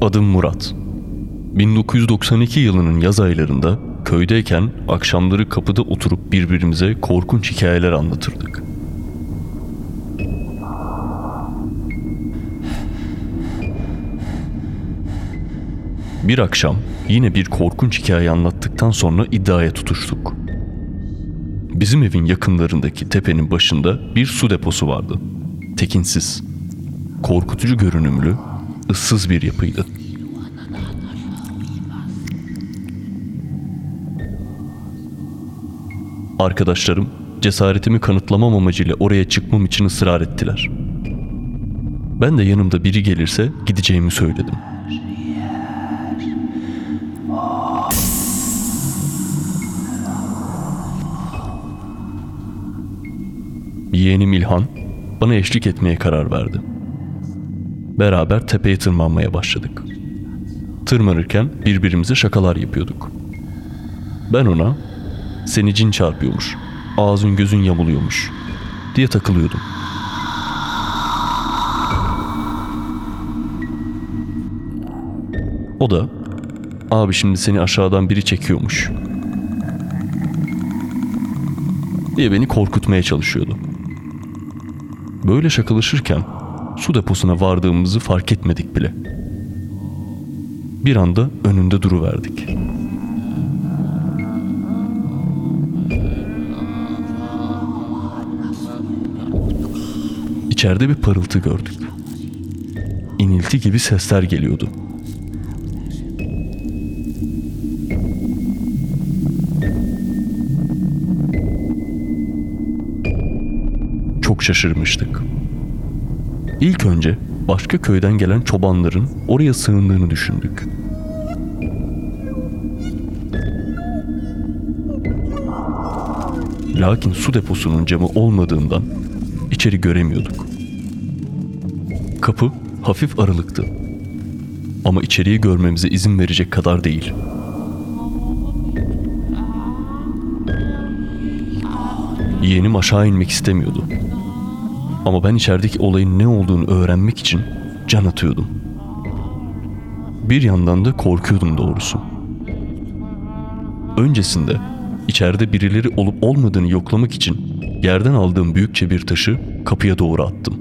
Adım Murat. 1992 yılının yaz aylarında köydeyken akşamları kapıda oturup birbirimize korkunç hikayeler anlatırdık. Bir akşam yine bir korkunç hikaye anlattıktan sonra iddiaya tutuştuk. Bizim evin yakınlarındaki tepenin başında bir su deposu vardı. Tekinsiz, korkutucu görünümlü, ıssız bir yapıydı. Arkadaşlarım cesaretimi kanıtlamam amacıyla oraya çıkmam için ısrar ettiler. Ben de yanımda biri gelirse gideceğimi söyledim. Yeğenim İlhan bana eşlik etmeye karar verdi. Beraber tepeye tırmanmaya başladık. Tırmanırken birbirimize şakalar yapıyorduk. Ben ona seni cin çarpıyormuş, ağzın gözün yamuluyormuş diye takılıyordum. O da abi şimdi seni aşağıdan biri çekiyormuş diye beni korkutmaya çalışıyordu. Böyle şakalaşırken su deposuna vardığımızı fark etmedik bile. Bir anda önünde duruverdik. İçeride bir parıltı gördük. İnilti gibi sesler geliyordu. Çok şaşırmıştık. İlk önce başka köyden gelen çobanların oraya sığındığını düşündük. Lakin su deposunun camı olmadığından içeri göremiyorduk. Kapı hafif aralıktı. Ama içeriği görmemize izin verecek kadar değil. Yeğenim aşağı inmek istemiyordu. Ama ben içerideki olayın ne olduğunu öğrenmek için can atıyordum. Bir yandan da korkuyordum doğrusu. Öncesinde içeride birileri olup olmadığını yoklamak için yerden aldığım büyükçe bir taşı kapıya doğru attım.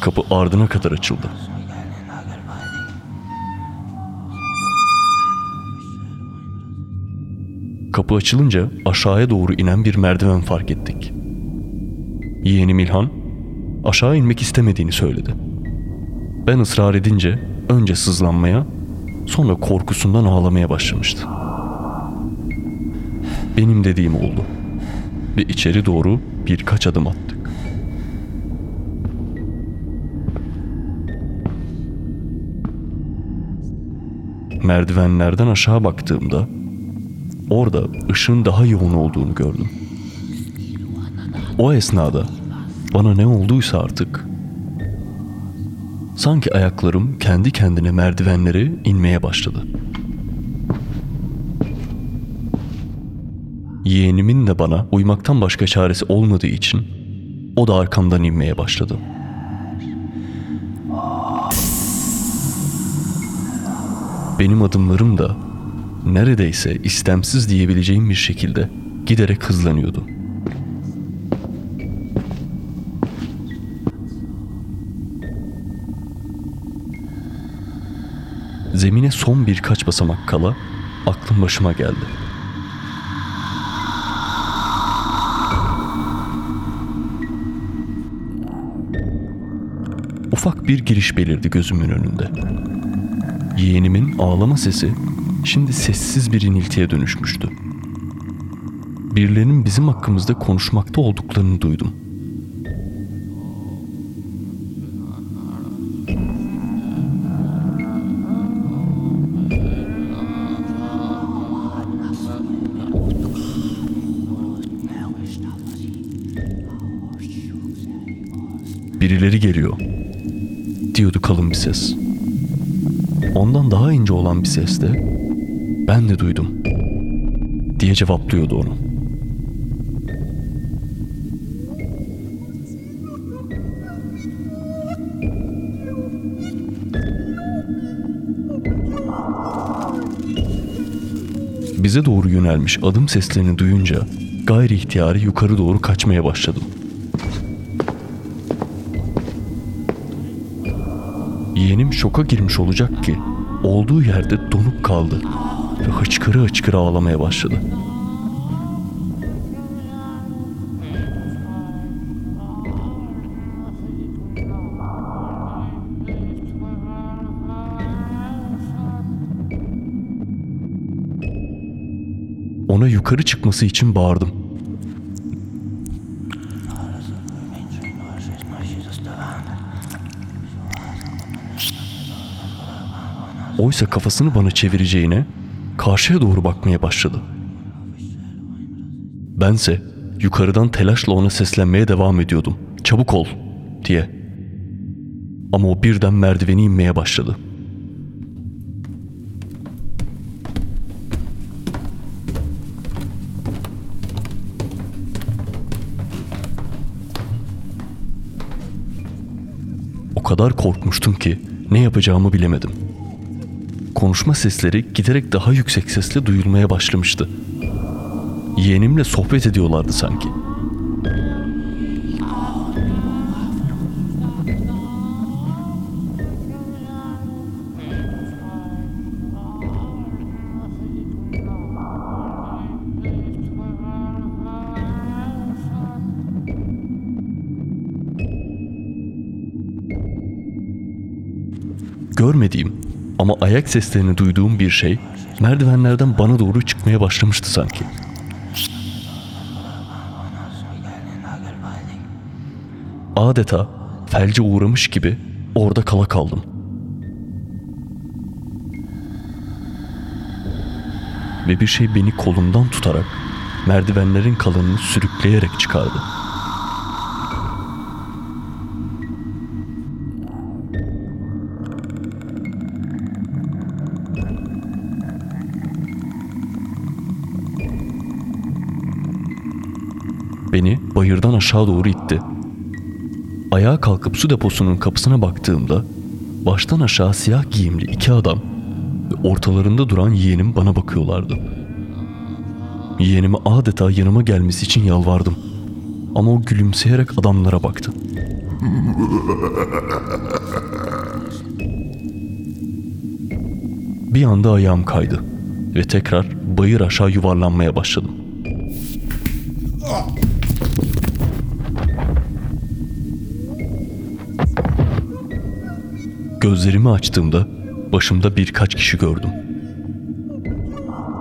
Kapı ardına kadar açıldı. Kapı açılınca aşağıya doğru inen bir merdiven fark ettik. Yeğenim İlhan aşağı inmek istemediğini söyledi. Ben ısrar edince önce sızlanmaya sonra korkusundan ağlamaya başlamıştı. Benim dediğim oldu ve içeri doğru birkaç adım attık. Merdivenlerden aşağı baktığımda orada ışığın daha yoğun olduğunu gördüm. O esnada bana ne olduysa artık sanki ayaklarım kendi kendine merdivenleri inmeye başladı. Yeğenimin de bana uymaktan başka çaresi olmadığı için o da arkamdan inmeye başladı. Benim adımlarım da neredeyse istemsiz diyebileceğim bir şekilde giderek hızlanıyordu. Zemine son birkaç basamak kala aklım başıma geldi. Ufak bir giriş belirdi gözümün önünde. Yeğenimin ağlama sesi şimdi sessiz bir iniltiye dönüşmüştü. Birilerinin bizim hakkımızda konuşmakta olduklarını duydum. Birileri geliyor diyordu kalın bir ses. Ondan daha ince olan bir ses de ben de duydum diye cevaplıyordu onu. Bize doğru yönelmiş adım seslerini duyunca gayri ihtiyari yukarı doğru kaçmaya başladım. Yeğenim şoka girmiş olacak ki olduğu yerde donup kaldı ve hıçkırı hıçkırı ağlamaya başladı. Ona yukarı çıkması için bağırdım. Oysa kafasını bana çevireceğine karşıya doğru bakmaya başladı. Bense yukarıdan telaşla ona seslenmeye devam ediyordum. Çabuk ol diye. Ama o birden merdiveni inmeye başladı. O kadar korkmuştum ki ne yapacağımı bilemedim. Konuşma sesleri giderek daha yüksek sesle duyulmaya başlamıştı. Yeğenimle sohbet ediyorlardı sanki. Görmediğim ama ayak seslerini duyduğum bir şey merdivenlerden bana doğru çıkmaya başlamıştı sanki. Adeta felce uğramış gibi orada kala kaldım. Ve bir şey beni kolumdan tutarak merdivenlerin kalınını sürükleyerek çıkardı. Beni bayırdan aşağı doğru itti. Ayağa kalkıp su deposunun kapısına baktığımda baştan aşağı siyah giyimli iki adam ve ortalarında duran yeğenim bana bakıyorlardı. Yeğenime adeta yanıma gelmesi için yalvardım. Ama o gülümseyerek adamlara baktı. Bir anda ayağım kaydı ve tekrar bayır aşağı yuvarlanmaya başladım. Gözlerimi açtığımda başımda birkaç kişi gördüm.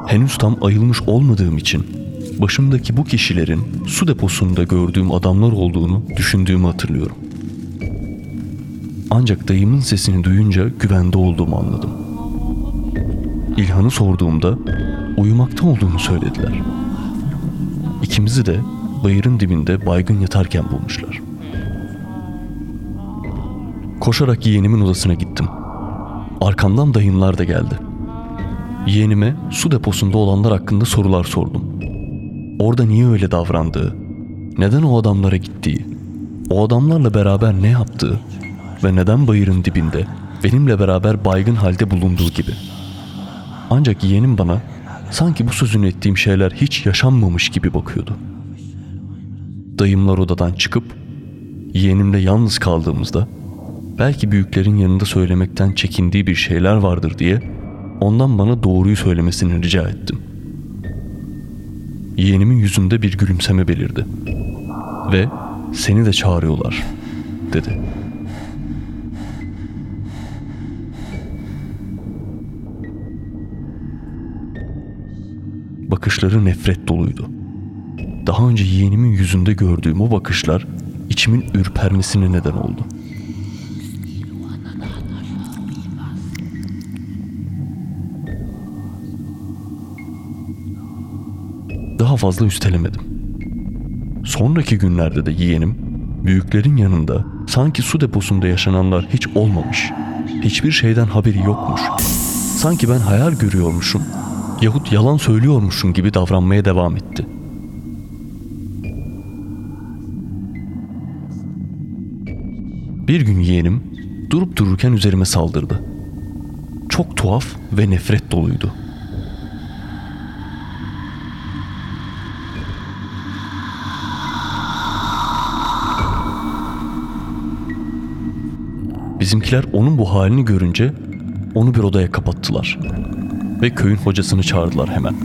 Henüz tam ayılmış olmadığım için başımdaki bu kişilerin su deposunda gördüğüm adamlar olduğunu düşündüğümü hatırlıyorum. Ancak dayımın sesini duyunca güvende olduğumu anladım. İlhan'ı sorduğumda uyumakta olduğunu söylediler. İkimizi de bayırın dibinde baygın yatarken bulmuşlar. Koşarak yeğenimin odasına gittim. Arkamdan dayımlar da geldi. Yeğenime su deposunda olanlar hakkında sorular sordum. Orada niye öyle davrandığı, neden o adamlara gittiği, o adamlarla beraber ne yaptığı ve neden bayırın dibinde benimle beraber baygın halde bulunduğu gibi. Ancak yeğenim bana sanki bu sözünü ettiğim şeyler hiç yaşanmamış gibi bakıyordu. Dayımlar odadan çıkıp yeğenimle yalnız kaldığımızda belki büyüklerin yanında söylemekten çekindiği bir şeyler vardır diye ondan bana doğruyu söylemesini rica ettim. Yeğenimin yüzünde bir gülümseme belirdi. Ve seni de çağırıyorlar dedi. Bakışları nefret doluydu. Daha önce yeğenimin yüzünde gördüğüm o bakışlar içimin ürpermesine neden oldu. Daha fazla üstelemedim. Sonraki günlerde de yeğenim büyüklerin yanında sanki su deposunda yaşananlar hiç olmamış, hiçbir şeyden haberi yokmuş. Sanki ben hayal görüyormuşum yahut yalan söylüyormuşum gibi davranmaya devam etti. Bir gün yeğenim durup dururken üzerime saldırdı. Çok tuhaf ve nefret doluydu. Bizimkiler onun bu halini görünce onu bir odaya kapattılar. Ve köyün hocasını çağırdılar hemen.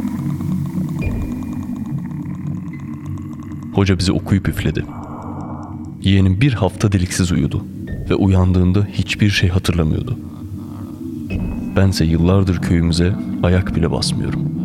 Hoca bizi okuyup üfledi. Yeğenim bir hafta deliksiz uyudu ve uyandığında hiçbir şey hatırlamıyordu. Bense yıllardır köyümüze ayak bile basmıyorum.